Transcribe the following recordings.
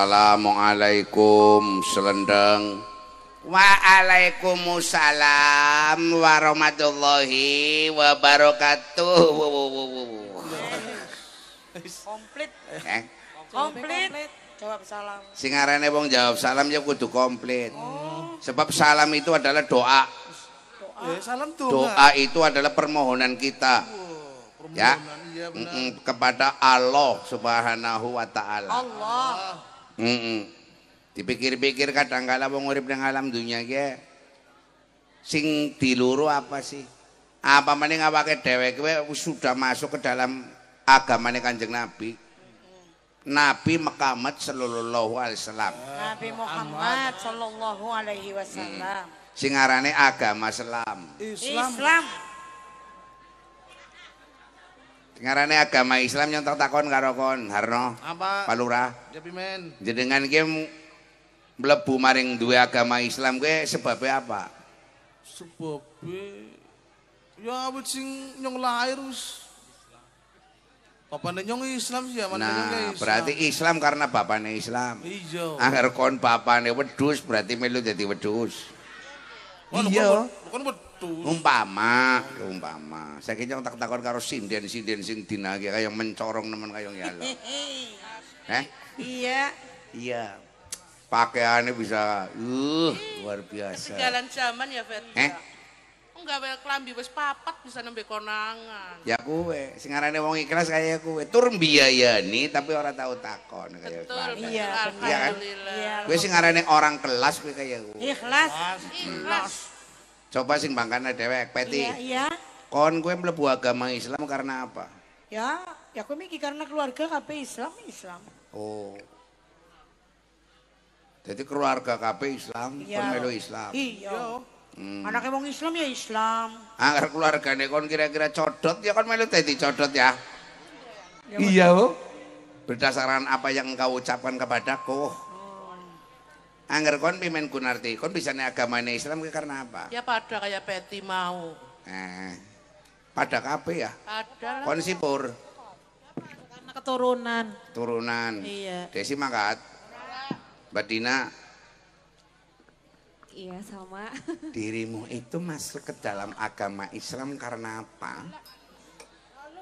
Assalamualaikum selendang. Waalaikumsalam warahmatullahi wabarakatuh. komplit Eh, komplit jawab salam sing arane wong jawab salam ya kudu komplit. Sebab salam itu adalah doa. Eh, salam tuh. Doa itu adalah permohonan kita. Ya. Iya kepada Allah Subhanahu wa taala. Allah Mm-mm. Dipikir-pikir kadang kala wong urip nang alam dunia ki sing diluru apa sih? Apa maning awake dhewe kowe sudah masuk ke dalam agamane Kanjeng Nabi. Nabi Muhammad sallallahu alaihi wasallam. Nabi Muhammad sallallahu alaihi wasallam Sing arane agama Islam. Islam. Islam Sing arane agama Islam nyontok takon karo kon Harno, Apa? Pak Lurah. Ya. Jenengan ki mlebu maring duwe agama Islam kowe sebabnya apa? Sebab ya awit sing nyong lahir wis. Bapane nyong Islam sih ya, Nah, Islam. berarti Islam karena bapaknya Islam. Iya. Agar kon bapaknya wedus berarti melu jadi wedus. Iya. Umpama, umpama. Saya kira tak takon karo sinden-sinden sing dinagi kayak mencorong nemen kayak ya Allah. Eh? iya Iya. Pakaiannya bisa uh luar biasa. Ketinggalan zaman ya, Fet. Eh? Enggak wae klambi wis papat bisa nembe konangan. Ya kue, sing arane wong ikhlas kayak kue. Tur biayani tapi orang tahu takon kayak Betul. Iya. Alhamdulillah. iya Kue sing arane orang kelas kue kayak kue. ikhlas Ikhlas. Coba sing bangkane dewek, Peti. iya iya Kon kue mlebu agama Islam karena apa? ya ya aku mikir karena keluarga kabeh Islam Islam Oh. Jadi keluarga KB Islam, Iya. melu Islam. iya Hmm. anaknya wong Islam ya Islam Angger keluargane kon kira-kira codot ya kon melu dadi codot ya. Ya, Iya, Bu. Berdasarkan apa yang engkau ucapkan kepadaku. Angger kon pimen kunarti, kon bisa nih agamane Islam ki karena apa? Ya pada kayak Peti mau. Eh, pada KB ya. Ada lah. Kon sipur, Karena keturunan. turunan. Iya. Desi mangkat. Mbak Dina, Iya sama. dirimu itu masuk ke dalam agama Islam karena apa?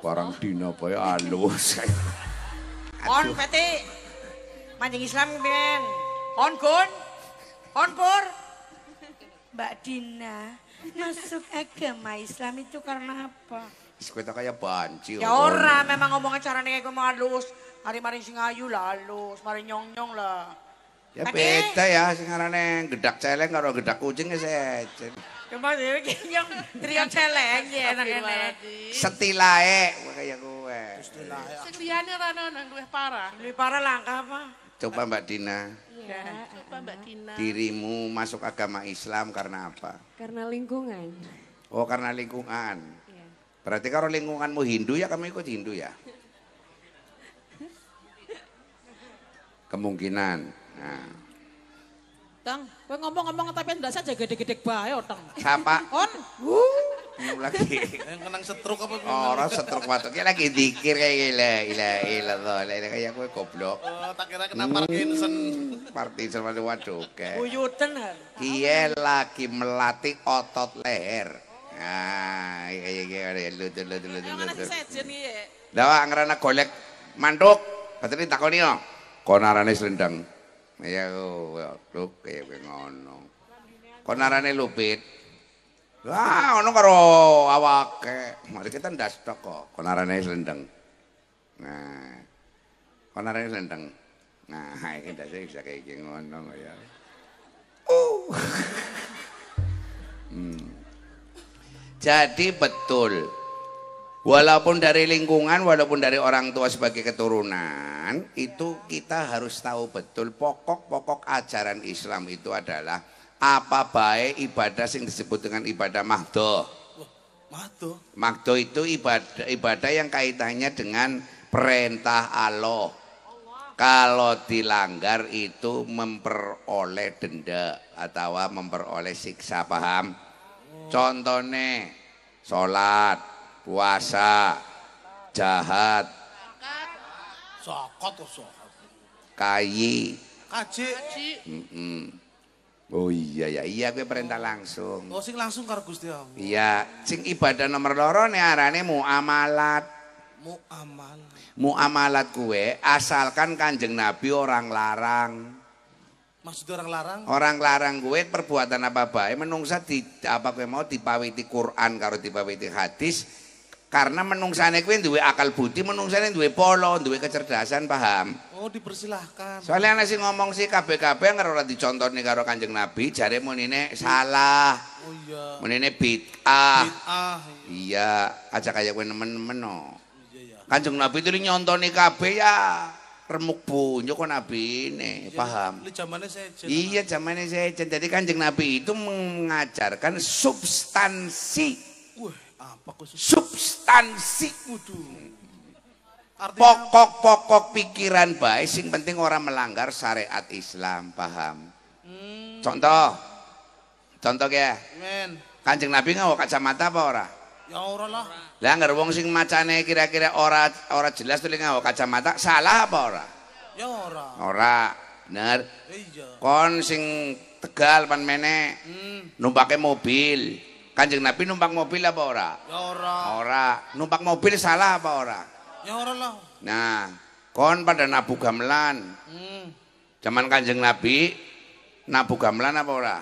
Barang Dina ya halus. on peti mancing Islam ben on kun on pur Mbak Dina masuk agama Islam itu karena apa? Wis kowe tak kaya banci. Ya ora, memang ngomongnya caranya kayak gue halus. Mari-mari sing ayu lah halus, mari nyong-nyong lah. Ya Tapi- beda ya sing arane gedak celeng karo gedak kucing ya sejen. Cuma dia yang trio celeng ya enak-enak. Setilae kowe kaya kowe. Sing liyane ora ono nang luwih parah. Lebih parah langkah apa? Coba Mbak Dina, Iya. Coba Mbak Dina. dirimu masuk agama Islam karena apa? Karena lingkungan. Oh karena lingkungan. Iya. Berarti kalau lingkunganmu Hindu ya kamu ikut Hindu ya? Kemungkinan. Nah. Tang, kowe ngomong-ngomong tapi ndak saja gede-gede bae, Tang. Siapa? On. ngomong lagi. Kenang stroke apa? Ora stroke watuk. Ki lagi dikir kayak la ilaha illallah. gila. Ini kayak kowe goblok. Oh, tak kira kena Parkinson. Hmm, Parkinson waduh waduk. Kuyutan kan? Lagi melatih otot leher. Nah, iya, iya, iya. Lutut, lutut, lutut, lutut. Kenapa nasi sejen iya? Dawa ngerana golek manduk. Berarti yo. Kon Konarane selendang. Ya kok oh, kayak gue ngono. Konarane lupit. Wah, ono karo awake. Mari kita ndas tok kok. Konarane selendang. Nah. Konarane selendang. Nah, iki ndase bisa kayak gini ngono ya. Uh. Hmm. Jadi betul. Walaupun dari lingkungan, walaupun dari orang tua sebagai keturunan, itu kita harus tahu betul pokok-pokok ajaran Islam itu adalah apa baik ibadah yang disebut dengan ibadah mahdoh. Matuh. Mahdoh itu ibadah, ibadah yang kaitannya dengan perintah Allah. Kalau dilanggar itu memperoleh denda atau memperoleh siksa paham. Contohnya sholat, puasa, jahat, Sokot kayi. Kaji. Oh iya ya, iya gue perintah langsung. Oh sing langsung karo Gusti Allah. Iya, sing ibadah nomor loro nih arane muamalat. Mu amal. Muamalat gue asalkan kanjeng Nabi orang larang. Maksudnya orang larang? Orang larang gue perbuatan apa bae menungsa di apa gue mau dipawiti Quran karo dipawiti hadis karena menungsane gue duwe akal budi, menungsane duwe polo, duwe kecerdasan, paham? Oh dipersilahkan. Soalnya ana sing ngomong sih kabeh-kabeh ora dicontoni karo Kanjeng Nabi, jare munine salah, Oh iya. munine bid'ah. Bid'ah. Iya, aja kayak gue nemen-nemen no. Iya ya. Kanjeng Nabi itu nyontoni kabeh ya remuk bunyo kok Nabi ini, paham? Li zamane sejen. Iya zamannya saya jadi kanjeng Nabi itu mengajarkan substansi Wah, apa kok substansi Waduh. Pokok-pokok pikiran baik sing penting orang melanggar syariat Islam paham? Hmm, contoh. Contoh ya men. kanjeng Nabi ngawa kacamata apa ora? Ya ora lah. lah nggak wong sing macane kira-kira ora ora jelas tuh ngawa kacamata salah apa ora? Ya ora. ora bener. Iya. kon sing tegal pan mene Hmm, numpake mobil. Kanjeng Nabi numpak mobil apa ora? Ya ora. ora. Numpak mobil salah apa ora Ya ora lah. nah kon pada nabu gamelan Hmm, zaman kanjeng Nabi nabu gamelan apa ora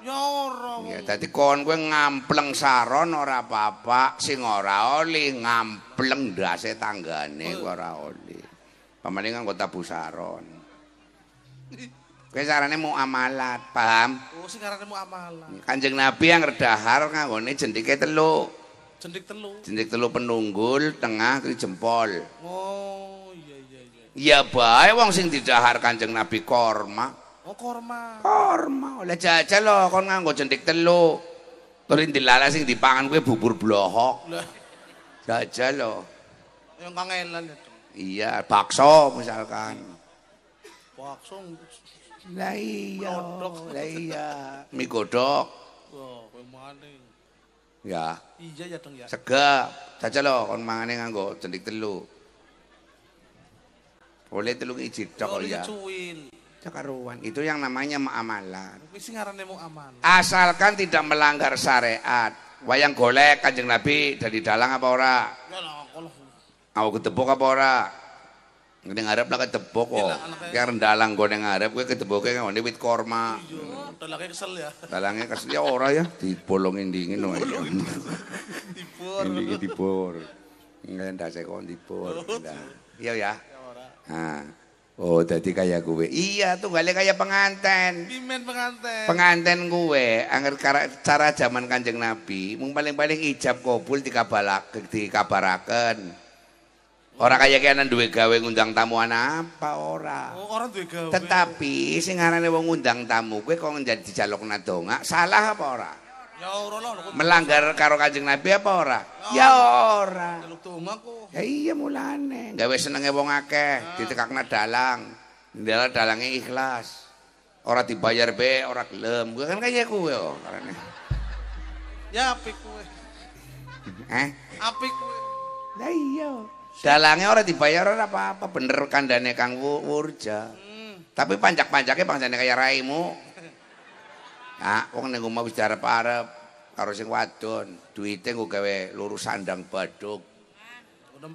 ya ora. ya tadi kon gue ngampleng saron ora apa-apa sing ora oli ngampleng dase tanggane gue ora oli pamane nganggo tabu saron Kowe carane mau amalat, paham? Oh sing arane mu amalan. Kanjeng Nabi yang redahar nganggone jendike telu. Jendik telu. Jendik telu penunggul, tengah terus jempol. Oh, iya iya iya. Ya bae wong sing didahar Kanjeng Nabi korma. Oh korma. Korma oleh jajal lho kon nganggo jendik telu. Terus dilala sing dipangan kuwi bubur blohok. Jajal lho. yang kangelan itu. Iya, bakso misalkan. Bakso. Lah iya, lah iya. Mie godhog. Wah, kowe. Ya, Iya ya dong ya. segap. Jajal lho kon mangane nganggo jendik telu. Boleh telu iji tok ya. Cakaruan. Itu yang namanya amalan. Kuwi sing arane mu amalan. Asalkan tidak melanggar syariat. Wayang golek kanjeng Nabi dari dalang apa ora? Ya lah kalau Aku ketepuk apa ora? Ngene ngarep lah ketepuk kok. Gila, anaknya. Yang dalang gue ngarep gue ketepuke ngene wit korma. yo dalake kesel ya. Dalangnya kasih ya ora ya dibolongin dingin wae. Dibur. Ini dibor. Ngendak saya kok dibor. Nah, Iya ya. Nah. Oh, jadi kayak gue. Iya, tuh gale kayak penganten. Pimen pengantin. penganten gue angger kara- cara zaman kanjeng nabi mung paling-paling ijab kabul dikabalak dikabaraken ora kaya kene duwe gawe ngundang tamu ana apa ora Oh, orang duwe gawe. tetapi sing arane wong ngundang tamu kuwi kok jadi dijalukna dongak salah apa ora Ya ora lah. kok melanggar karo kanjeng nabi apa ora ya ora Jaluk donga kok. ya iya mulane gawe senenge wong akeh ditekakna dalang dalang dalange ikhlas ora dibayar be ora gelem gue kan kaya kuwe oh karane Ya apik kowe. Eh? Apik kowe. Lah iya. Dalange ora dibayar ora apa-apa, bener kandhane Kang Wu- Wurja. Tapi panjak-panjake pancene kaya raimu. Ya, wong ning omah wis diarep-arep karo sing wadon, duwite nggo gawe luru sandang baduk.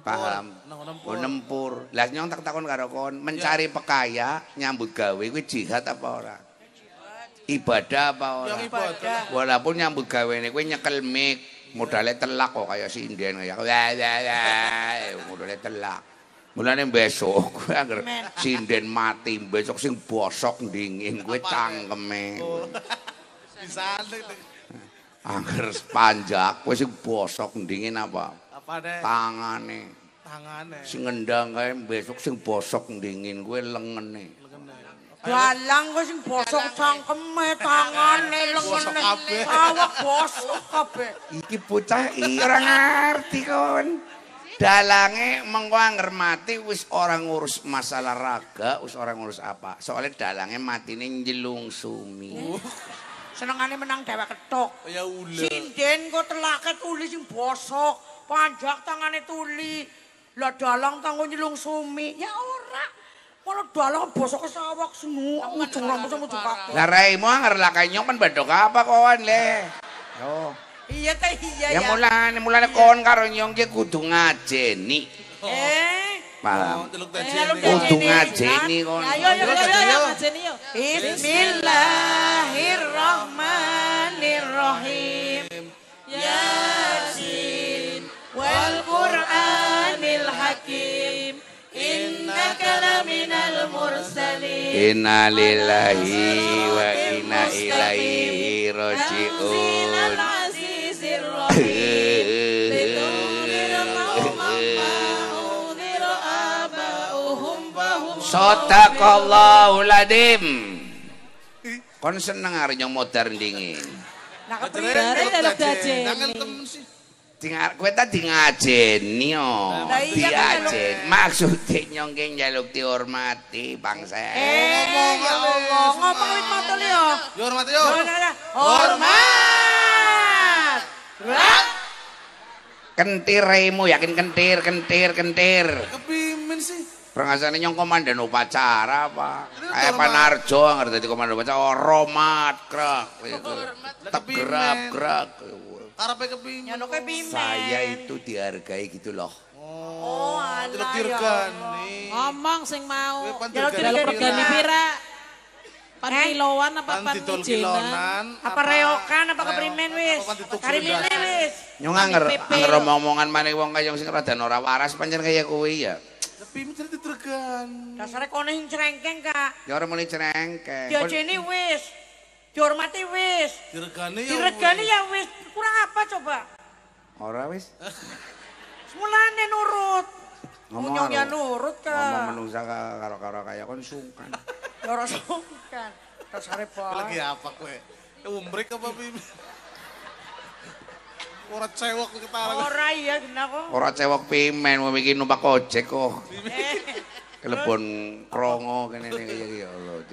Paham? Oh, nempur. nempur. Lah nyong tak takon karo kon, mencari pekaya nyambut gawe kuwi jihad apa ora? Ibadah apa ora? Ibadah. Walaupun nyambut gawe ini kuwi nyekel mic, Modale telak kok kaya sinden kaya. ya ya telak. Mulane besok gue agar sinden mati besok sing bosok dingin kowe cangkeme. Oh. Bisa Angger sepanjang kowe sing bosok dingin apa? Apa tangane. Tangane. Sing ngendang kae besok sing bosok dingin kowe lengene. Dalang sing bosok cangkeme, tangane, lengene, kabeh. awak bosok kabeh. Iki bocah iki ora ngerti kon. Dalange mengko anger mati wis ora ngurus masalah raga, wis ora ngurus apa. Soalnya dalange matine njlung sumi. Senengane menang dhewek ketok. Ya ule. Sinden kok telake tuli sing bosok, panjak tangane tuli. Lah dalang tanggo nyelung sumi. Ya ora. Dalang bosok kesawak semu. Ujung rambut sama ujung kaki. Lah raimu anger lakai nyong kan badok apa kon le. Yo. Iya teh iya Ya ya. mulane mulane kon karo nyong ki kudu ngajeni. Eh. Paham? Oh, Eh. Kudu ngajeni. kon. Ayo ayo ayo. Ngajeni yo. Bismillahirrahmanirrahim. Innaka laminal mursalin. Inna lillahi wa inna ilaihi rajiun. azizir rahim. Sadaqallahul adim. Kon seneng arep dingin. Nah, kepriye? Temen sih. Dengar kowe tadi ngajeni yo. Diajen. Maksudnya nyong ki njaluk dihormati bangsa. Eh, ya Allah, ngomong wit matul yo. Yo hormati yo. Hormat. Rak. Kentir raimu yakin kentir, kentir, kentir. Kepimin sih. Pengasane nyong komandan upacara apa? Kayak hormat. Panarjo ngerti dadi komandan upacara oh, romat krak. Hormat. Tak gerak Arepe kepimpin. Ya noke pimpin. Saya itu dihargai gitu loh. Oh, oh ala ya Allah. Ngomong sing mau. Ya lo dirgani pira. Pan eh? kiloan apa pan ijenan? Apa reokan apa keprimen wis? Karimene wis. Nyong anger anger omongan maneh wong kaya sing rada ora waras pancen kaya kuwi ya. Tapi mencari itu tergan. Dasarnya kau cerengkeng kak. Ya ora mulai cerengkeng. Ya jenis wis. Dihormati wis. Dirgani ya. Diregani ya wis. Kurang apa coba? Ora wis. Semulane nurut. Ngomong Ngomong ya karo- nurut, Ngomong Kak. menungsa ka- karo-karo kaya kon sungkan. Ya ora sungkan. Dasare Lagi bae. apa kowe? Umbrek apa pimin? Ora cewek ketara. Ora iya gena kok. Ora cewek pimen mau bikin numpak ojek kok. Eh, Kelebon krongo kene iki ya Allah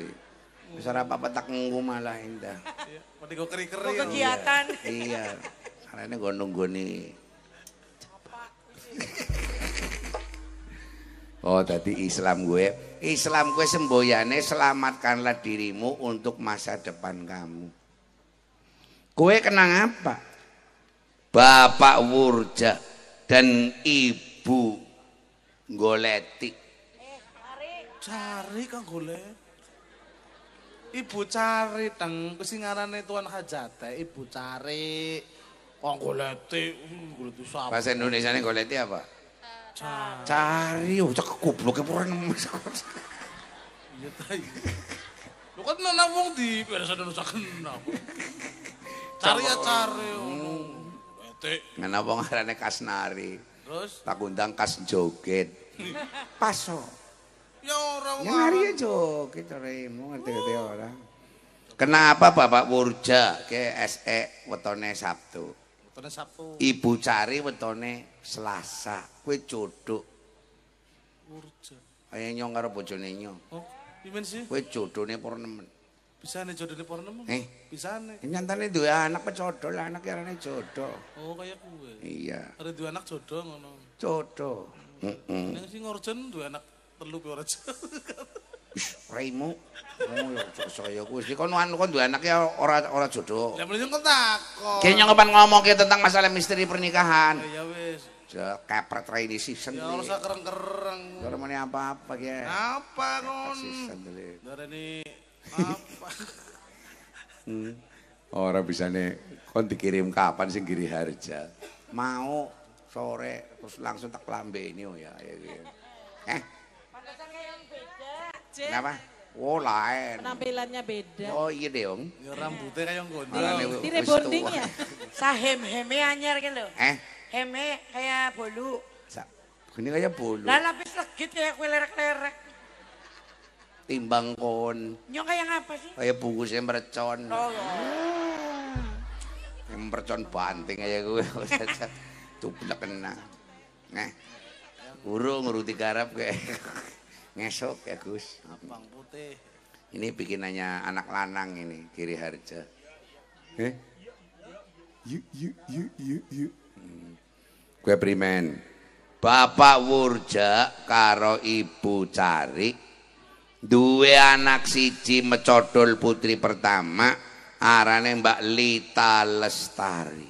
di. Wis ora apa-apa tak ngunggu malah indah. Mati go kok keri-keri. kegiatan. Iya. Karena gue nunggu nih. Oh tadi Islam gue. Islam gue semboyane selamatkanlah dirimu untuk masa depan kamu. Kue kenang apa? Bapak Wurja dan Ibu Goleti. Cari kang golek. Ibu cari teng kesingarane tuan hajate, ibu cari. Kang goleti, uh, goleti sapa? Bahasa Indonesia nih Goleti apa? Cari. Cari, oh cak gobloknya pura nemes. Iya ta. Lu kan nana wong di biasa dulu kenal. Cari ya cari. Goleti. Kenapa ngarane kasnari? Terus Tak undang kas joget. Paso. Ya mari aja kita remo ngerti-ngerti ora. Kenapa Bapak Wurja ke SE wetone Sabtu? Wetone Sabtu. Ibu cari wetone Selasa. Kowe jodoh. Wurja. Ayo nyong karo bojone nyong. Oh, pimen sih? Kowe jodone purnemen. Bisa nih jodoh di purnemen? Eh, pisane. Eh, nyantane duwe anak pecodo lah, anak kira jodoh. Oh, kaya gue. Iya. Arep duwe anak jodoh ngono. Jodoh. Heeh. Mm -mm. Ning sing ngurjen duwe anak telu pe ora Raimu. Oh, ya saya kuwi iki kon anu kon duwe anak ya ora ora jodoh. Lah mending kon takon. Kayaknya ngepan ngomong tentang masalah misteri pernikahan. Ya wis. Ja kepret ra ini season. Ya ora kereng-kereng. Ora meneh apa-apa ki. Apa kon? Season dulu. Darani apa? Ora bisane kon dikirim kapan sing Giri Harja. Mau sore terus langsung tak lambeni oh ya. ya, ya. Eh, kenapa? Oh lain. penampilannya beda. Oh iya dong. Ya rambutnya kayak yang gondrong. Di, rebonding ya? Sahem-heme anyar ki lho. Eh, Heme kayak bolu. sa- ini kayak bolu. Lah lapis legit kayak kue lerek-lerek. Timbang kon. Nyong kayak ngapa sih? Kayak bungkusnya mercon. Oh, ya. Yang mercon banting aja gue. Tuplek kena. Nah, urung nguruti garap kayak ngesok ya Gus. Abang putih. Ini bikinannya anak lanang ini, Kiri Harja. Eh? Yuk, yuk, yuk, yuk, yuk. Hmm. Kue primen. Bapak Wurja karo Ibu Cari duwe anak siji mecodol putri pertama arane Mbak Lita Lestari.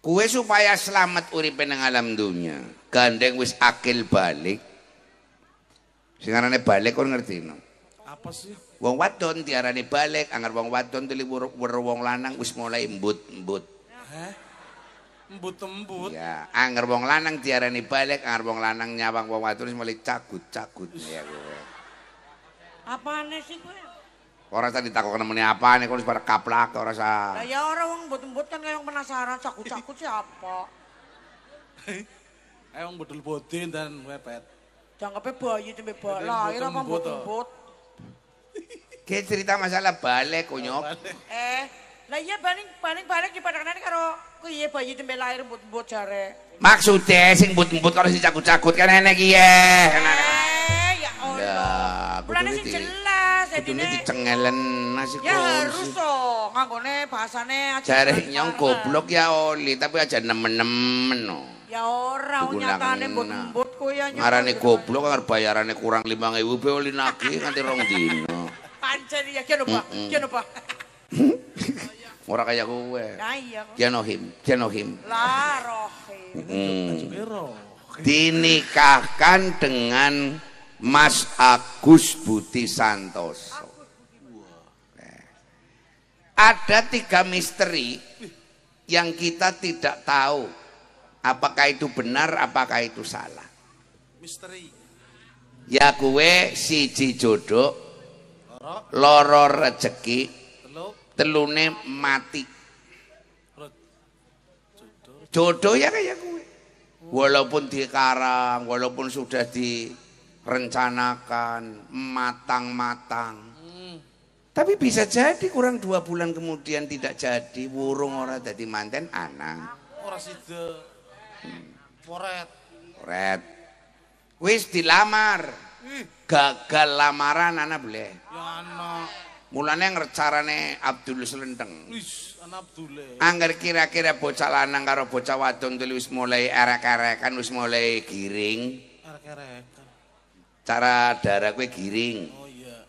Kue supaya selamat uripe nang alam dunya, gandeng wis akil balik. Sing arane balik kon ngerti no? Apa sih? Wong wadon diarani balik, anggar wong wadon tuli weruh wong lanang wis mulai embut-embut. Heh? Embut-embut. Ya, anggar wong lanang diarani balik, anggar wong lanang nyawang wong wadon wis mulai cagut-cagut ya kowe. Apane sih? Ora tadi takok nemeni apa nih, wis pada kaplak ora sa. Lah ya orang wong mbut-mbut kan kayak penasaran cakut-cakut siapa? Ayo budul bodin dan wepet. Jangan bayi tembe Gede lahir apa mbut-mbut, mbut-mbut. Ki cerita masalah balik kunyok. Eh, lah iya paling paling balik di padakan karo kuye bayi tembe lahir mbut-mbut jare. Maksudnya sing embut-embut kalau si cagut-cagut kan enek iki ya. Eh, ya Allah. Ya, kudune sing di- jelas Kudune dicengelen nasi Ya harus toh, nganggone bahasane aja. Jare nyong goblok ya oli, tapi aja nemen-nemen no. Ya ora, Digunakan nyatane mbut-mbut kuwi ya. Ngarane goblok kan bayarane kurang 5000 be oli nagih nganti rong dino. Pancen ya kene Pak, kene Pak. Ora kaya kowe. Nah iya. Janohim. Lah rohim. Hmm. Dinikahkan dengan Mas Agus Budi Santoso. Nah. Ada tiga misteri yang kita tidak tahu apakah itu benar, apakah itu salah. Misteri. Ya kue siji jodoh, Loro. rezeki, Telu. telune mati. Jodoh ya kayak gue. Walaupun dikarang, walaupun sudah direncanakan, matang-matang. Hmm. Tapi bisa jadi kurang dua bulan kemudian tidak jadi, burung orang jadi manten anak. Ora sida. Poret. Red. Wis dilamar. Gagal lamaran anak boleh. Ya anak. Mulanya ngercarane Abdul Selendeng. Wis, anak Abdule. Angger kira-kira bocah lanang karo bocah wadon telu wis mulai erek-erekan wis mulai giring. Cara darah kue giring. Oh iya,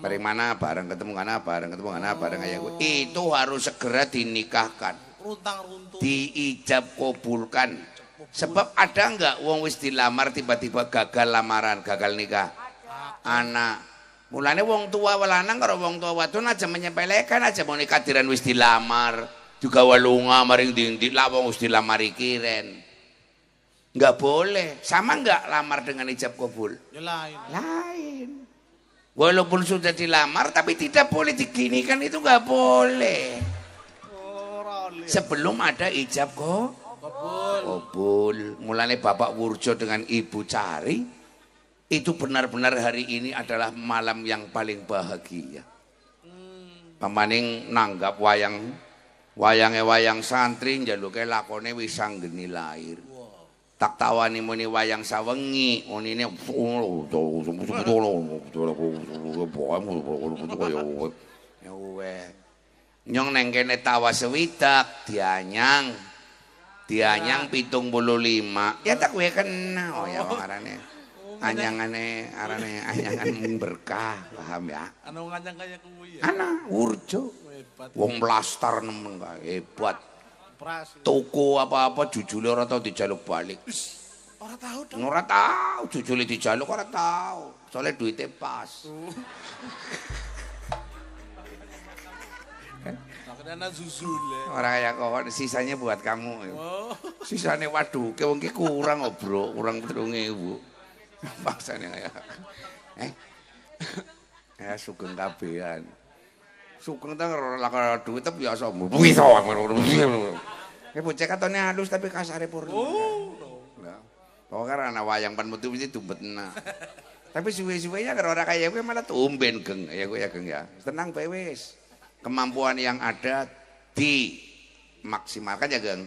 Bareng mana bareng ketemu kana bareng ketemu kana bareng kayak gue. Itu harus segera dinikahkan. runtang runtuh. Diijab kabulkan. Sebab ada enggak wong wis dilamar tiba-tiba gagal lamaran, gagal nikah. Anak. Mulane wong tua lanang karo wong tua wadon aja menyepelekan aja mau nikah diran wis dilamar. Juga walunga maring dindi lah wong wis dilamar kiren. Enggak boleh. Sama enggak lamar dengan ijab kabul? Ya lain. Lain. Walaupun sudah dilamar tapi tidak boleh diginikan itu nggak boleh. Sebelum ada ijab kok. Kabul. Mulanya Bapak Wurjo dengan Ibu Cari itu benar-benar hari ini adalah malam yang paling bahagia. Pemaning nanggap wayang wayange wayang santri njaluke lakone wis anggeni lahir. Tak tawani muni wayang sawengi, unine. Nyong neng kene tawa sewidak dianyang. Dianyang pitung puluh lima. Ya tak gue kena. Oh ya wong arane. Anyangane arane anyangan berkah, paham ya? Ano nganyang kaya kuwi ya. Ana urjo. Wong blastar nemen kae hebat. Toko apa-apa jujule ora tau dijaluk balik. Ora tahu dong. Ora tau jujule dijaluk ora tau. Soale duite pas. Makanya anak zuzule. Ora kaya kok sisanya buat kamu. Oh. Sisane waduh, ke wong ki kurang oh, Bro, kurang 3000. Paksane kaya. Eh. Ya sugeng kabehan. Sugeng ta ora lakar duit tapi biasa. Bisa. Eh bocah katone halus tapi kasare purna. Oh. Lah. Pokoke ana wayang pan metu mesti tumbetna. Tapi suwe-suwenya kalau ora kaya gue malah tumben geng ya gue ya geng ya. Tenang bae wis. Kemampuan yang ada dimaksimalkan ya geng.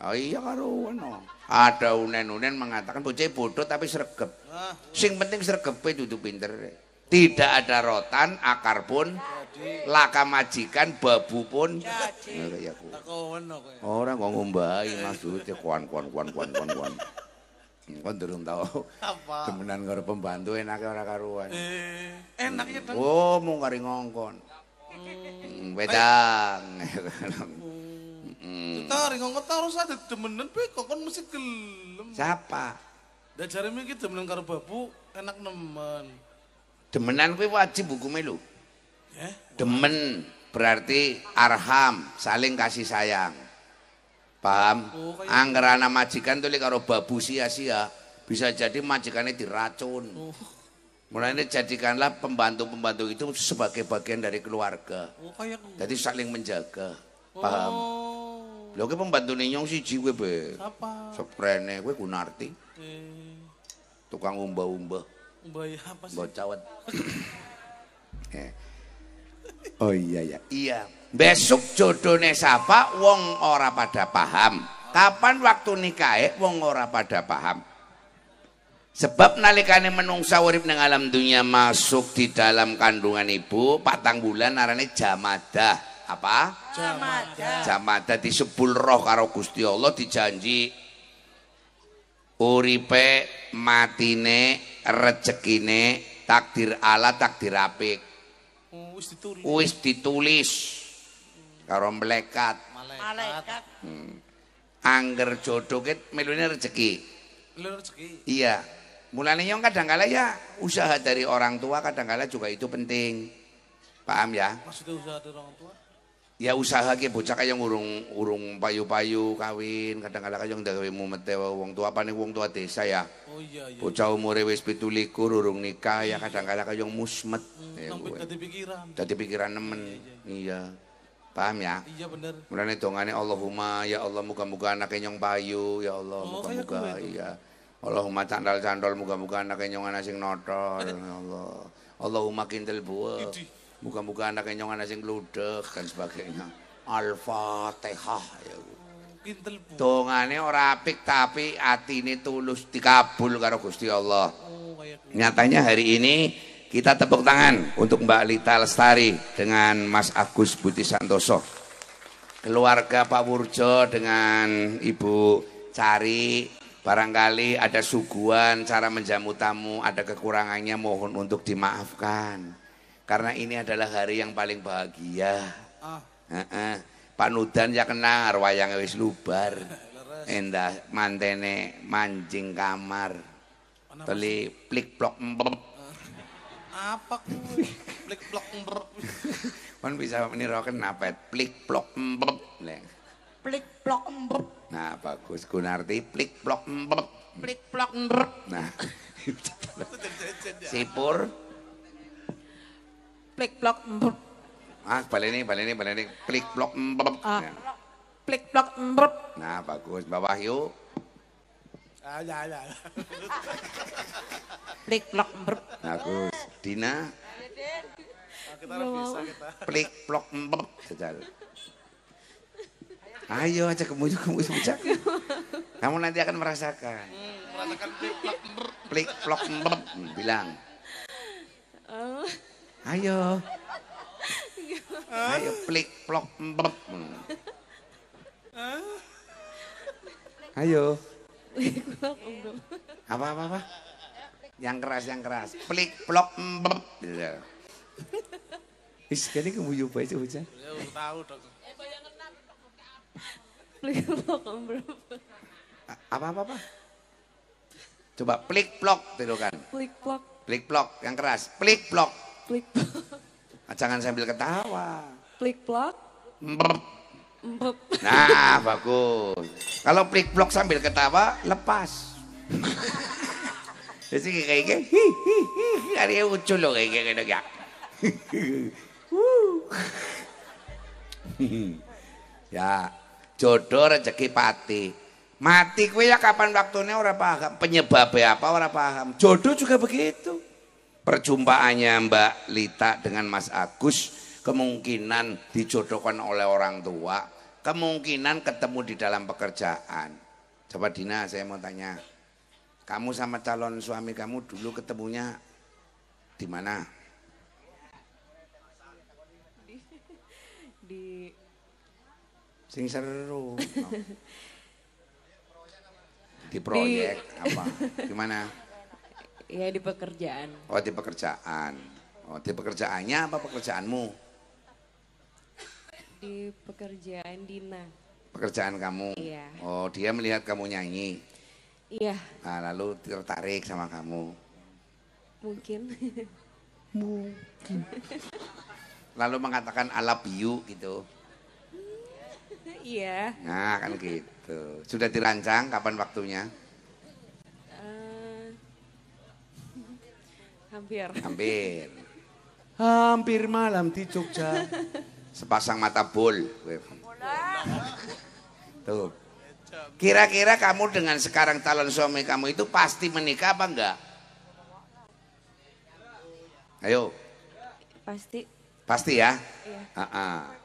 Oh iya karo ono. Ada unen-unen mengatakan bocah bodoh tapi sregep. Ah, Sing penting sregepe dudu pinter. Tidak ada rotan, akar pun, laka majikan, babu pun. Ya kaya ku. tak kono kowe. Ora kok ngombahi maksudnya kuan kuan kuan kuan kuan kuan. Kon durung tau temenan karo pembantu enake ora karuan. Eh, enak ya. Oh, mung kari ngongkon. Hmm, Wedang. Hmm. Tari ngomong harus ada demenan pe kok kon mesti gelem. Siapa? Dan jare iki demenan karo babu enak nemen. Demenan kuwi wajib hukume lho. Ya. Demen berarti arham, saling kasih sayang. Paham? Oh, kayak- Angger majikan tuh karo babu sia-sia, bisa jadi majikannya diracun. Oh, Mulanya jadikanlah pembantu-pembantu itu sebagai bagian dari keluarga. oh kayak. Jadi saling menjaga. Paham? Oh. Lho ki pembantu nyong siji kowe be. Apa? Seprene kowe Gunarti, Eh, tukang umbah-umbah, mbaya apa sih? cawet. Eh. Oh iya ya. Iya. Besok jodone sapa wong ora pada paham. Kapan waktu nikahe wong ora pada paham. Sebab nalikane menungsa urip ning alam dunia masuk di dalam kandungan ibu patang bulan arane jamadah. Apa? Jamadah. Jamadah disebul roh karo Gusti Allah dijanji uripe matine rezekine takdir Allah takdir apik wis ditulis. wis ditulis karo melekat Malaikat. angger jodoh ket melune rezeki Lho rezeki. iya mulane yang kadang-kala ya usaha dari orang tua kadang-kala juga itu penting paham ya Maksudnya usaha dari orang tua? ya usaha ki bocah kaya urung urung payu-payu kawin kadang-kala kaya gawe mumete wong tua paling wong tua desa ya Oh iya iya. bocah umure wis 17 urung nikah ya kadang-kala kaya musmet ya Sampai kuwe. tadi pikiran. dadi pikiran nemen iya paham ya Iya bener. Mulane dongane Allahumma ya Allah muga-muga anake nyong payu ya Allah Oh, muga-muga kayak gue iya. Allahumma candal-candol muga-muga anake nyong ana sing notol ya Allah. Allahumma kintil buah. Idih. Muga-muga anake nyong ana sing gludeg dan sebagainya. Al-Fatihah ya. Kintel bu. Dongane ora apik tapi atine tulus dikabul karo Gusti Allah. Oh ku. Nyatanya hari ini kita tepuk tangan untuk Mbak Lita Lestari dengan Mas Agus Budi Santoso. Keluarga Pak Wurjo dengan Ibu Cari. Barangkali ada suguhan cara menjamu tamu, ada kekurangannya mohon untuk dimaafkan. Karena ini adalah hari yang paling bahagia. Ah, Heeh. Pak Nudan ya kena wayang wis lubar. Endah mantene mancing kamar. Teli plik plok mbep. apa ku? Blik blok ember. Kan bisa menirukan apa? Plik plok mbep. Plik plok embep. Nah, bagus Gunarti plik plok mbep. Plik plok ndrek. Nah. Sipur. Plik plok mbrep. Ah, baleni baleni baleni plik plok mbep. Ah. Nah. Plik plok mbrep. Nah, bagus. Mbak Wahyu. Ah, ya ya. Plik plok mbrep. Bagus. Dina. Kita harus bisa kita. Plik plok mbep. Sejal. Ayo aja kemuju kemuju bocah. Kamu nanti akan merasakan. Merasakan plek-plek brr. Plik plok bilang. Ayo. Ayo plik plok mrep. Ayo. Apa apa apa? Yang keras yang keras. Plik plok mrep. Gitu. Is kene kemuju bae bocah. Ya tahu dong. Plek brep. Apa apa apa? Coba plik plok gitu kan. Plik plok, Plik plok yang keras. Plik plok. plik plok, Ah, Jangan sambil ketawa. plik plok. Nah, bagus. Kalau plik plok sambil ketawa, lepas. Jadi kayak kayak hi hi hi hari lucu loh kayak kayak gitu ya. Wuh. ya, jodoh rezeki pati. Mati kue ya kapan waktunya ora paham, penyebabnya apa ora paham. Jodoh juga begitu. Perjumpaannya Mbak Lita dengan Mas Agus kemungkinan dijodohkan oleh orang tua, kemungkinan ketemu di dalam pekerjaan. Coba Dina, saya mau tanya. Kamu sama calon suami kamu dulu ketemunya di mana? Di Sing seru. Di proyek apa? Di mana? ya di pekerjaan. Oh di pekerjaan. Oh di pekerjaannya apa pekerjaanmu? Di pekerjaan Dina. Pekerjaan kamu. Iya. Oh dia melihat kamu nyanyi. Iya, Nah, lalu tertarik sama kamu. mungkin. Lalu mengatakan I love you gitu. Iya. Nah kan gitu. Sudah dirancang kapan waktunya? Eh, hampir. Hampir. Hampir malam di Jogja. Sepasang mata bol. Tuh. Kira-kira kamu dengan sekarang calon suami kamu itu pasti menikah apa enggak? Ayo, Pasti. pasti ya. Iya. Ah-ah.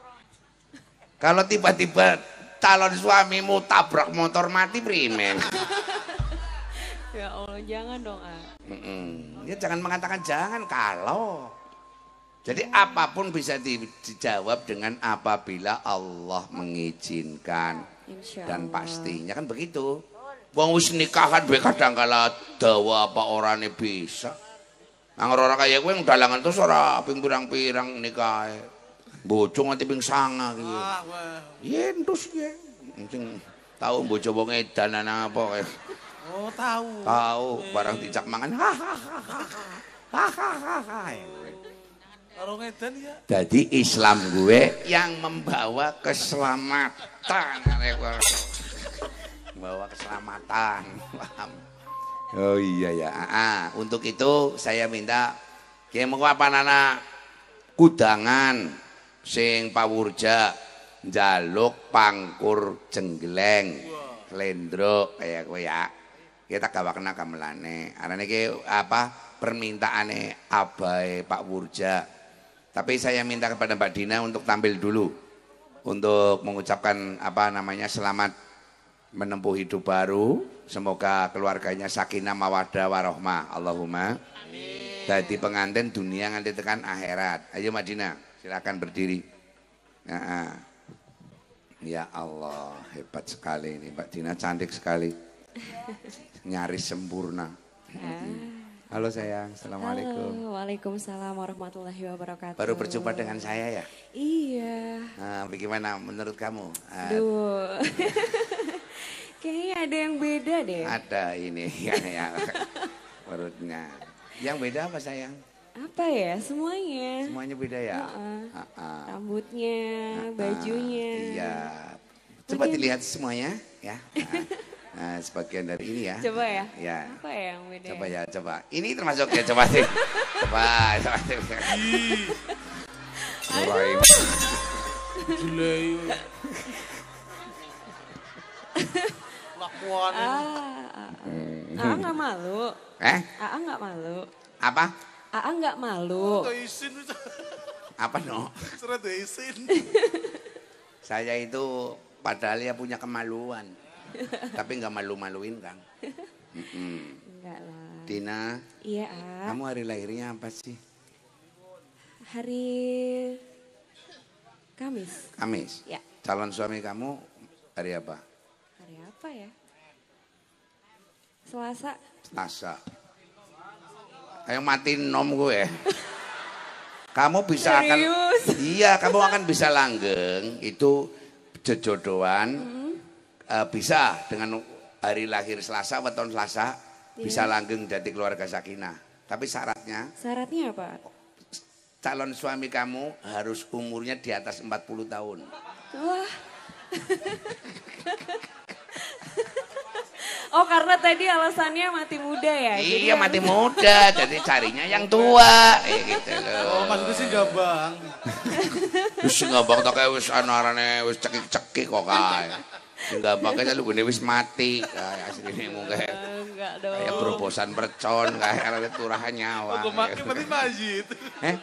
Kalau tiba-tiba calon suamimu tabrak motor mati primen. Ya Allah, jangan dong, ah. Mm-mm. Ya jangan mengatakan jangan kalau. Jadi apa pun bisa di- dijawab dengan apabila Allah mengizinkan Insya dan pastinya kan begitu. Wong wis nikahan be kadang kala dawa apa orane bisa. Angger ora kaya kowe dalangan terus ora ping pirang-pirang nikahe. Bojo nganti ping sanga ki. Ah, wah. Yen terus ya. Sing tahu bojo wong edan ana apa kae. Oh, tahu. Tahu barang dijak mangan. Hahaha. Orang edan ya. Jadi Islam gue yang membawa keselamatan. Membawa keselamatan. Paham? Oh iya ya. Ah, untuk itu saya minta mau apa nana kudangan sing pawurja jaluk pangkur jenggleng lendro kayak gue ya kita gawakna gamelane arane iki apa permintaane abai Pak Wurja tapi saya minta kepada Mbak Dina untuk tampil dulu untuk mengucapkan apa namanya selamat menempuh hidup baru. Semoga keluarganya sakinah mawadah warohmah. Allahumma. Jadi pengantin dunia nganti tekan akhirat. Ayo Mbak Dina, silakan berdiri. Nah, ya Allah, hebat sekali ini Mbak Dina, cantik sekali. Nyaris sempurna. Halo sayang, Assalamualaikum. Halo, Waalaikumsalam warahmatullahi wabarakatuh. Baru berjumpa dengan saya ya? Iya. Nah, bagaimana menurut kamu? Ah, Duh. Kayaknya ada yang beda deh. Ada ini ya, ya perutnya. Yang beda apa sayang? Apa ya? Semuanya. Semuanya beda ya? Heeh. Ah, ah. Rambutnya, Ah, bajunya. Iya. Coba Bagian- dilihat semuanya ya. Nah, sebagian dari ini ya. Coba ya. Ya. Apa ya yang beda? Coba ya, coba. Ini termasuk ya, coba sih. Coba, coba. Mulai. Gila ya. Lakuan. Ah, ah, ah. Aa nggak malu. Eh, Aa nggak malu. apa? Aa nggak malu. Tuh isin Apa no? Surat isin. Saya itu Padahal ya punya kemaluan. Tapi nggak malu-maluin, Kang. Mm-mm. Enggak lah. Tina, Iya, A. kamu hari lahirnya apa sih? Hari Kamis. Kamis. Ya. Calon suami kamu hari apa? Hari apa ya? Selasa. Selasa. Ayo matiin nom gue. Kamu bisa akan? Iya, kamu akan bisa langgeng itu jodohan eh, bisa dengan hari lahir Selasa weton Selasa bisa langgeng jadi keluarga sakinah. Tapi syaratnya Syaratnya apa? calon suami kamu harus umurnya di atas 40 tahun. Wah. oh karena tadi alasannya mati muda ya? Jadi Iya harus- mati muda, jadi carinya yang tua, kayak gitu loh. Oh, maksudnya sih gak bang. Wis ngabang tak kayak wis anu arane wis cekik-cekik kok kae. Sing gampang kae lu wis mati kae asline mung kae. Enggak dong. Kayak berobosan percon kae arane turahan nyawa. Aku makin berarti masjid. Eh?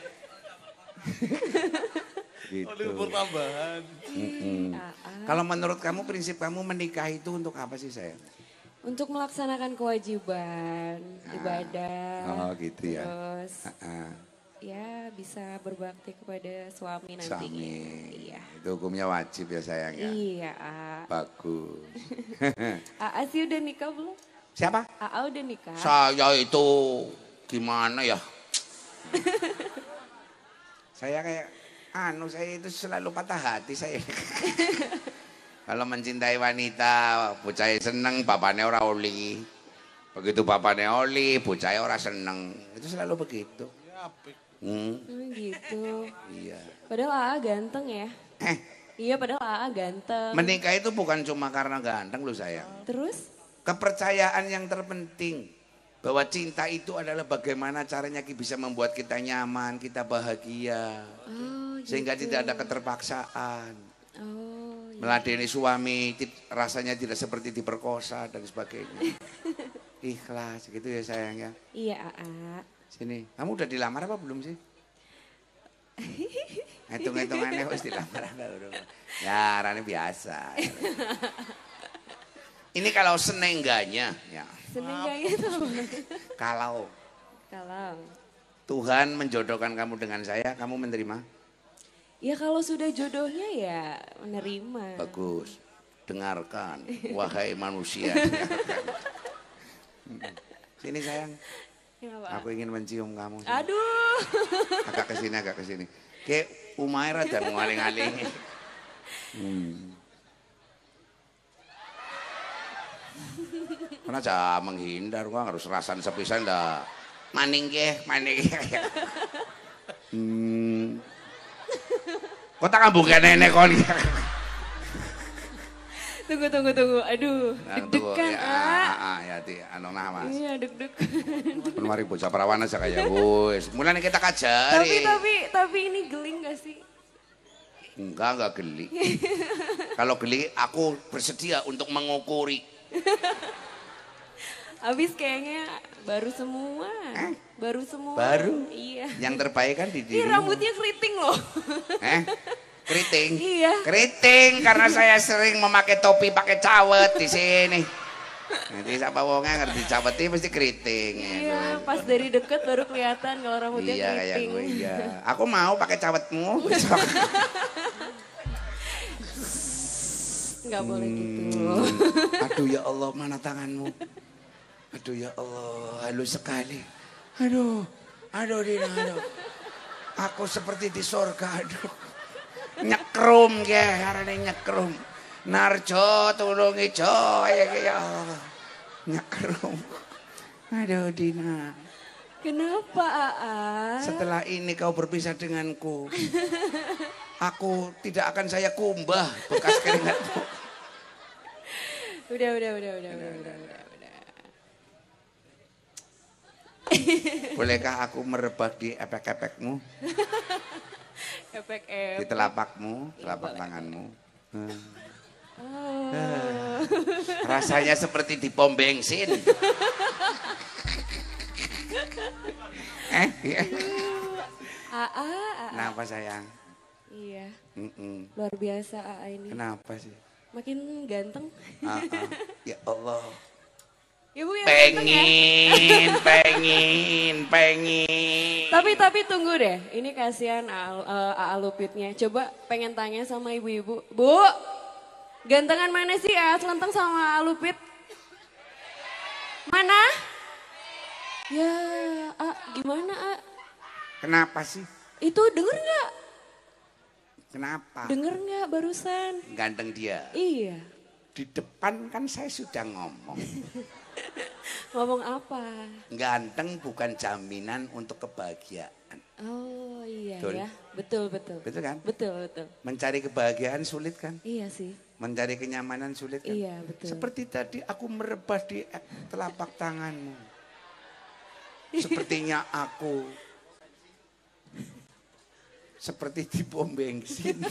Oh, gitu. libur tambahan. Mm-mm. Kalau menurut kamu prinsip kamu menikah itu untuk apa sih sayang? Untuk melaksanakan kewajiban, ibadah. Oh gitu ya. Terus Heeh. ya bisa berbakti kepada suami nantinya. Suami. Iya. Itu hukumnya wajib ya sayang ya. Iya, A. Bagus. Aa sih udah nikah belum? Siapa? Aa udah nikah. Saya itu gimana ya? saya kayak anu saya itu selalu patah hati saya. Kalau mencintai wanita, bocah seneng, bapaknya ora oli. Begitu bapaknya oli, bocah ora seneng. Itu selalu begitu. Ya, apik. Hmm, Oh, gitu. iya. Padahal Aa ganteng ya. Eh, Iya, padahal Aa ganteng. menikah itu bukan cuma karena ganteng loh sayang. Terus? Kepercayaan yang terpenting bahwa cinta itu adalah bagaimana caranya ki- bisa membuat kita nyaman, kita bahagia, Oh, sehingga gitu. tidak ada keterpaksaan. Oh. Meladeni suami rasanya tidak seperti diperkosa dan sebagainya. Ikhlas gitu ya sayang ya. Iya, Aa. Sini, kamu udah dilamar apa belum sih? Hitung-hitungannya harus dilamar apa belum? Ya, rane biasa. Ini kalau senengganya, ya. Seneng gak gitu? Kalau Kalau. Tuhan menjodohkan kamu dengan saya, kamu menerima? Ya kalau sudah jodohnya ya menerima. Bagus. Dengarkan, wahai manusia. dengarkan. Sini sayang, Kenapa? aku ingin mencium kamu. Aduh. Agak ke sini, agak ke sini. Kayak Umaira dan ngaling-ngaling. Hmm. Karena aja menghindar, gua harus rasan sepisan dah. Maning ke, maning ke. Hmm. Kok tak kambung ke nenek kon? Tunggu, tunggu, tunggu. Aduh, Nah, deg-degan, ya, ah. ah, ah, ya, di, anu mas. Iya, deg-degan. Pun mari bocah perawan aja kayak wis. Mulane kita tapi, kajari. tapi, tapi ini geling gak sih? Enggak, enggak geli. Kalau geli aku bersedia untuk mengukuri. Habis kayaknya baru semua. Baru semua. Baru? Iya. Yang terbaik kan di diri. rambutnya keriting loh. Eh? Keriting. Iya. Keriting karena saya sering memakai topi pakai cawet di sini. Nanti siapa wongnya ngerti cawetnya mesti keriting. ya. Iya, pas dari deket baru kelihatan kalau rambutnya Iya kayak keriting. gue iya. Aku mau pakai cawetmu. Nggak boleh gitu. Hmm. Aduh ya Allah mana tanganmu? Aduh ya Allah halus sekali. Aduh, aduh Dina, aduh. Aku seperti di sorga, aduh. Nyekrum ya, karena nyekrum. Narjo tulungi jo, ya ya Allah. Nyekrum. Aduh Dina, Kenapa, Aa? setelah ini kau berpisah denganku. Aku tidak akan saya kumbah bekas keringatmu. Udah, udah, udah, udah, udah, udah, udah, udah. Bolehkah aku merebah di epek-epekmu? Efek di efek. telapakmu, telapak tanganmu. Hmm. Oh. Rasanya seperti di pom bensin. eh, iya. Aa, Aa. kenapa sayang? Iya, Mm-mm. luar biasa Aa ini. Kenapa sih? makin ganteng. Ya Allah. Ya Bu yang ya. Pengen, pengen, pengen. Tapi tapi tunggu deh, ini kasihan Al- eh, Aa Lupitnya. Coba pengen tanya sama ibu-ibu. Bu, gantengan mana sih Aa Selenteng sama Aa Lupit? Mana? Ya, A, gimana A? Kenapa sih? Itu denger nggak? Kenapa? Denger nggak barusan? Ganteng dia. Iya. Di depan kan saya sudah ngomong. Ngomong apa? Ganteng bukan jaminan untuk kebahagiaan. Oh iya Betul. ya, betul betul. Betul kan? Betul betul. Mencari kebahagiaan sulit kan? Iya sih. Mencari kenyamanan sulit kan? Iya betul. Seperti tadi aku merebah di telapak tanganmu. Sepertinya aku seperti di pom bensin.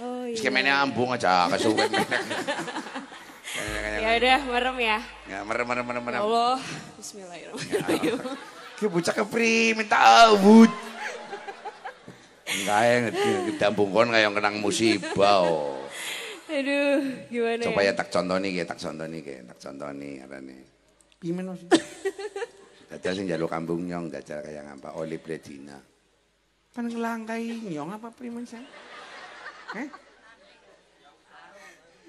Oh iya. Skemene ambung aja kesuwen. Ya udah merem ya. Ya merem merem merem Ya merem. Allah. Bismillahirrahmanirrahim. Ki bocah kepri minta awut. Enggak ya gedambung kon kaya kenang musibah. oh. Aduh, gimana Coba ya? ya tak contoni ki, tak contoni ki, tak contoni arane. Pimen sih? Dajal sing njaluk kambung nyong, dajal kaya ngapa oli bledina. Kan ngelangkai nyong apa primen saya? Eh?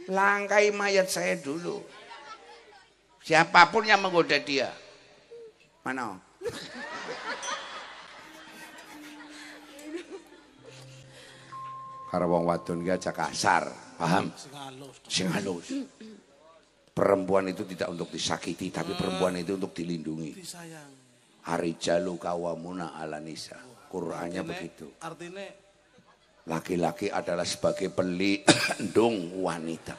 Langkai mayat saya dulu. Siapa pun yang menggoda dia. Mana? Karena wong wadon ki aja kasar, paham? Sing halus. Sing halus. Perempuan itu tidak untuk disakiti, tapi perempuan itu untuk dilindungi. Disayang. Arijalu kawamuna ala nisa. Qur'annya begitu. Artinya Laki-laki adalah sebagai pelindung wanita.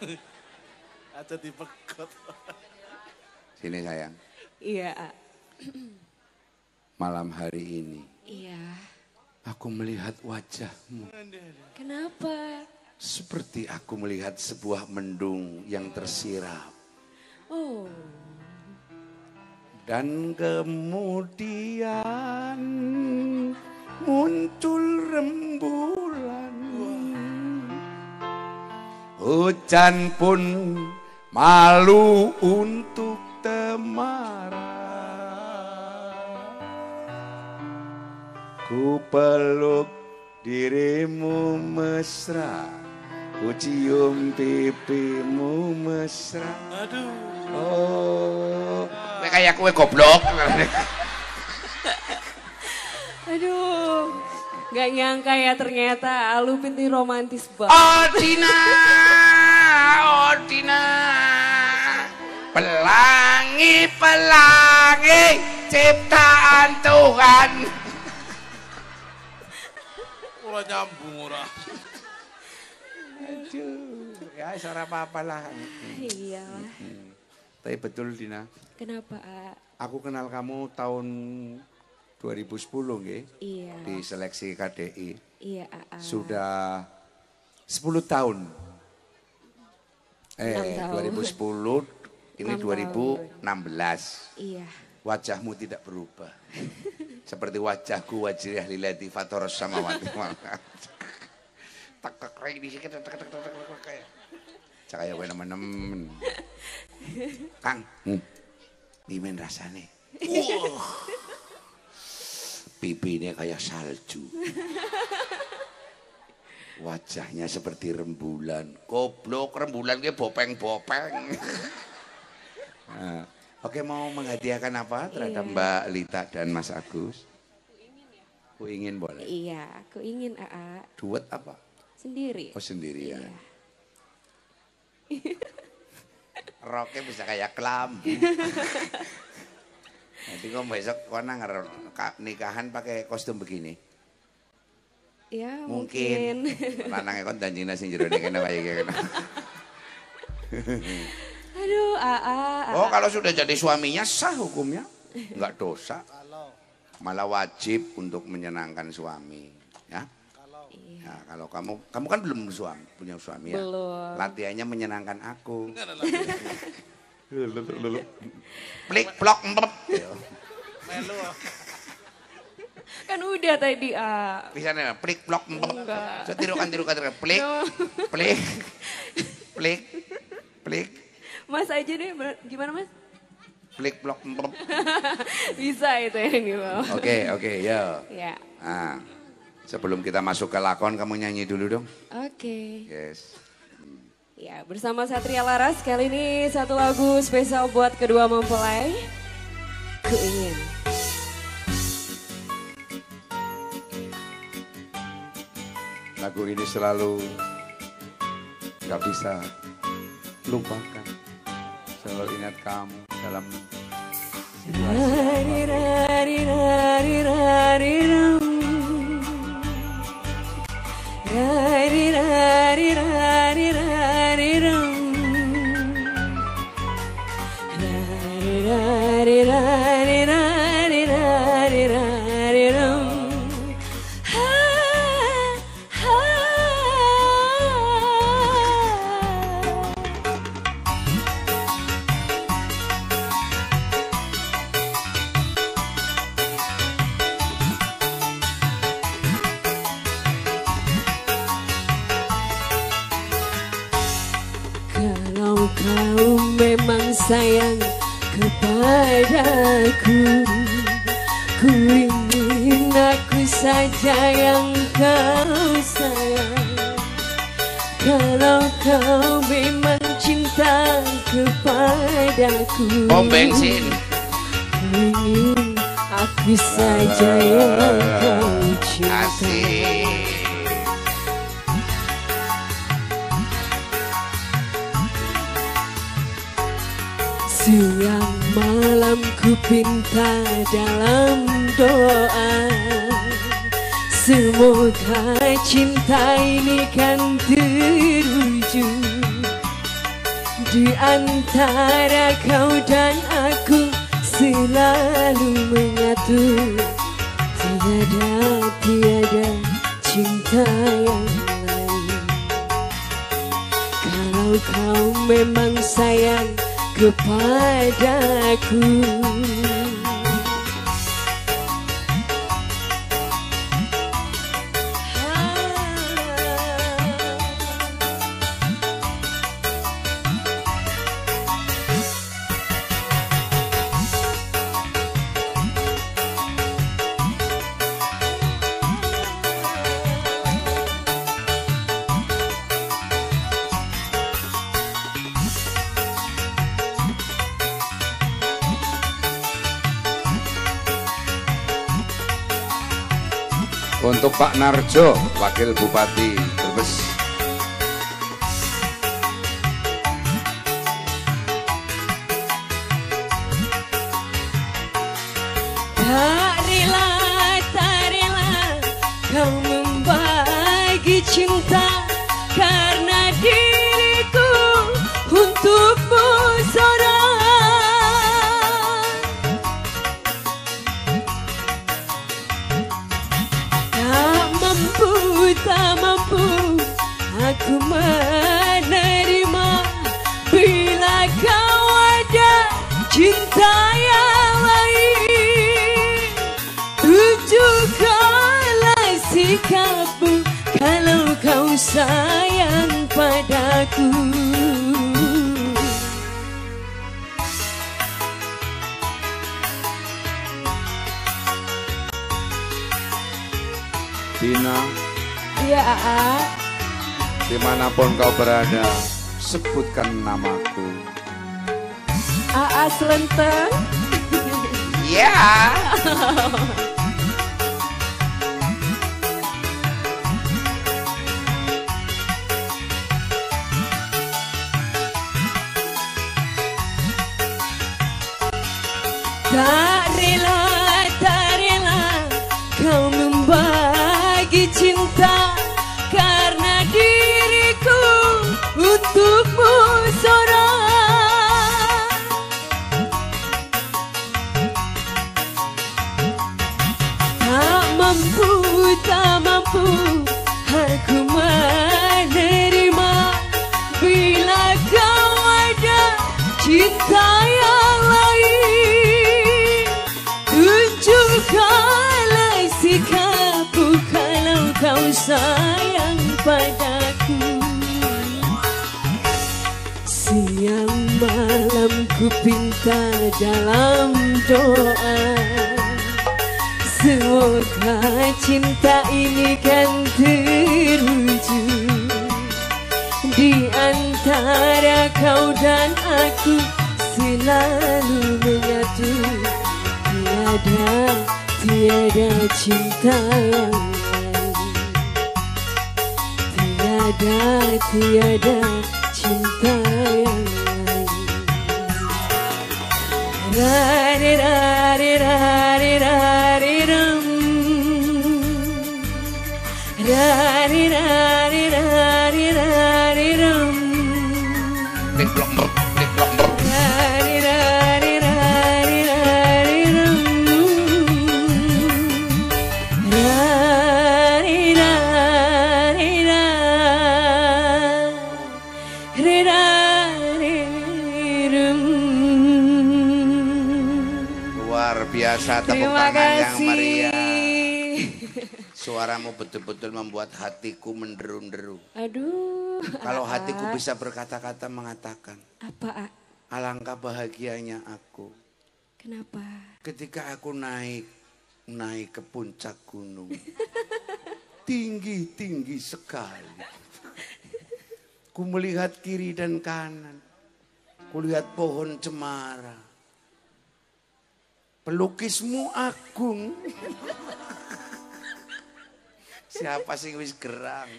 aja dipegot. Sini sayang, Iya, malam hari ini iya. aku melihat wajahmu Kenapa? seperti aku melihat sebuah mendung yang tersiram. Oh, Dan kemudian muncul rembulan. Hujan pun malu untuk temara. Ku peluk dirimu mesra. Ku cium pipimu mesra. Aduh. Oh, kayak kue goblok. aduh. Gak nyangka ya ternyata Alupin ini romantis banget. Oh Dina, oh Dina. Pelangi, pelangi, ciptaan Tuhan. Ora nyambung ora. Aduh, ya suara apa-apa lah. Iya. Tapi betul Dina, Kenapa, aku kenal kamu tahun 2010 nggih Iya. di seleksi KDI. Iya, A. Sudah 10 tahun. Eh, Enam tahun. 2010 ini Enam 2016. Iya. Wajahmu tidak berubah. Seperti wajahku wajah lilati fatoros sama wati. Tak tak di sini tak tak tak tak tak kayak. Cakaya kowe nemen-nemen. Kang, hmm. pimen rasane. Wah. Pipinya kayak salju. Wajahnya seperti rembulan. Goblok rembulan ke bopeng-bopeng. Nah, Oke mau menghadiahkan apa terhadap Iya. Mbak Lita dan Mas Agus? Ku ingin boleh. Iya, aku ingin AA Duet apa? sendiri. Oh sendirian. Iya. Roknya bisa kayak kelambu. Nanti kok besok kau nang nikahan pakai kostum begini. Ya, Mungkin. mungkin. Lanangnya kon danjina sing jero kene kaya kene. Aduh, AA. Oh kalau sudah jadi suaminya sah hukumnya. Enggak dosa. Malah wajib untuk menyenangkan suami. Ya. Ya, kalau kamu kamu kan belum suami, punya suami ya. Belum. Latihannya menyenangkan aku. Melu. Plik plok empep. Ya. Kan udah tadi, A. Bisa nih, plik, blok, blok. Enggak. So, tirukan, tirukan, tirukan. Plik, No. plik, plik, plik, Mas aja deh, gimana mas? plik, blok, blok. Bisa itu yang di bawah. Oke, oke, ya. Ya, Nah, sebelum kita masuk ke lakon, kamu nyanyi dulu dong. oke. Yes. Ya, bersama Satria Laras kali ini satu lagu spesial buat kedua mempelai. Ku ingin. Lagu ini selalu nggak bisa lupakan. Selalu ingat kamu dalam Rari, ku pinta dalam doa. Semoga cinta ini kan terwujud Di antara kau dan aku selalu menyatu. Tiada, tiada cinta yang lain. Kalau kau memang sayang kepadaku Pak Narjo, Wakil Bupati tak mampu aku menerima bila kau ada cinta yang lain. Tunjukkanlah sikapmu kalau kau sayang padaku. Aa. di mana pun kau berada, sebutkan namaku. Aa Selenteng. Ya. Tak Ku pinta dalam doa. Semoga cinta ini kan terwujud. Di antara kau dan aku Selalu menyatu. Tiada, tiada cinta yang lain. Tiada, tiada cinta yang lain Rari rari tepuk Terima tangan yang kasih. meriah. Suaramu betul-betul membuat hatiku menderu-deru. Aduh. Kalau hatiku bisa berkata-kata mengatakan, Apa? A? alangkah bahagianya aku Kenapa? ketika aku naik naik ke puncak gunung. Tinggi-tinggi sekali. Ku melihat kiri dan kanan. Ku lihat pohon cemara. Pelukismu agung. Siapa sih wis gerang?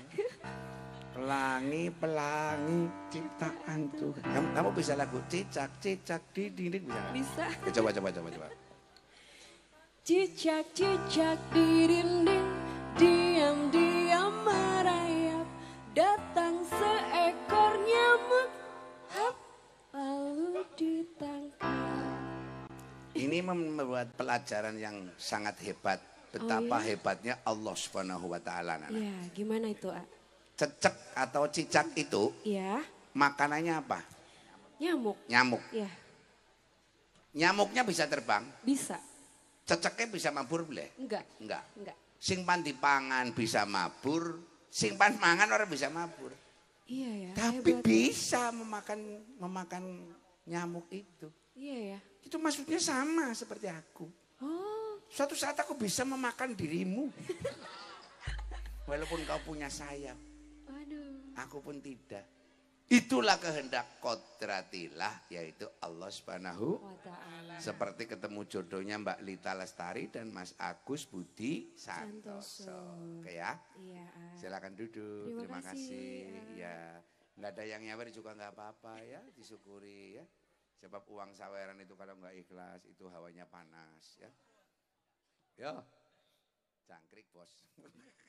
Pelangi, pelangi, ciptaan Tuhan. Kamu, kamu bisa lagu cicak, cicak, di dinding bisa? Bisa. Ya, coba, coba, coba, coba. Cicak cicak di dinding diam diam merayap datang seekor Ini membuat pelajaran yang sangat hebat. Betapa iya? hebatnya Allah Subhanahu wa taala. Nana. Ya gimana itu A? Cecek atau cicak itu Ya makanannya apa? nyamuk. Nyamuk. Ya Nyamuknya bisa terbang, bisa. ceceknya bisa mabur boleh? Enggak Enggak. enggak. Sing pan dipangan bisa mabur, sing pan mangan orang bisa mabur. Iya ya. Tapi hebat. bisa memakan memakan nyamuk itu. Iya ya. Itu maksudnya sama seperti aku. Oh Suatu saat aku bisa memakan dirimu. Walaupun kau punya sayap, aduh. aku pun tidak. Itulah kehendak kodratilah yaitu Allah Subhanahu Wa ta'ala. seperti ketemu jodohnya Mbak Lita Lestari dan Mas Agus Budi Santoso. Santoso. Oke ya. Iya. Silakan duduk. Terima Terima, kasih, kasih. Ya, nggak ada yang nyawer juga nggak apa-apa ya, disyukuri ya. Sebab uang saweran itu kalau nggak ikhlas itu hawanya panas ya. Yo, jangkrik bos.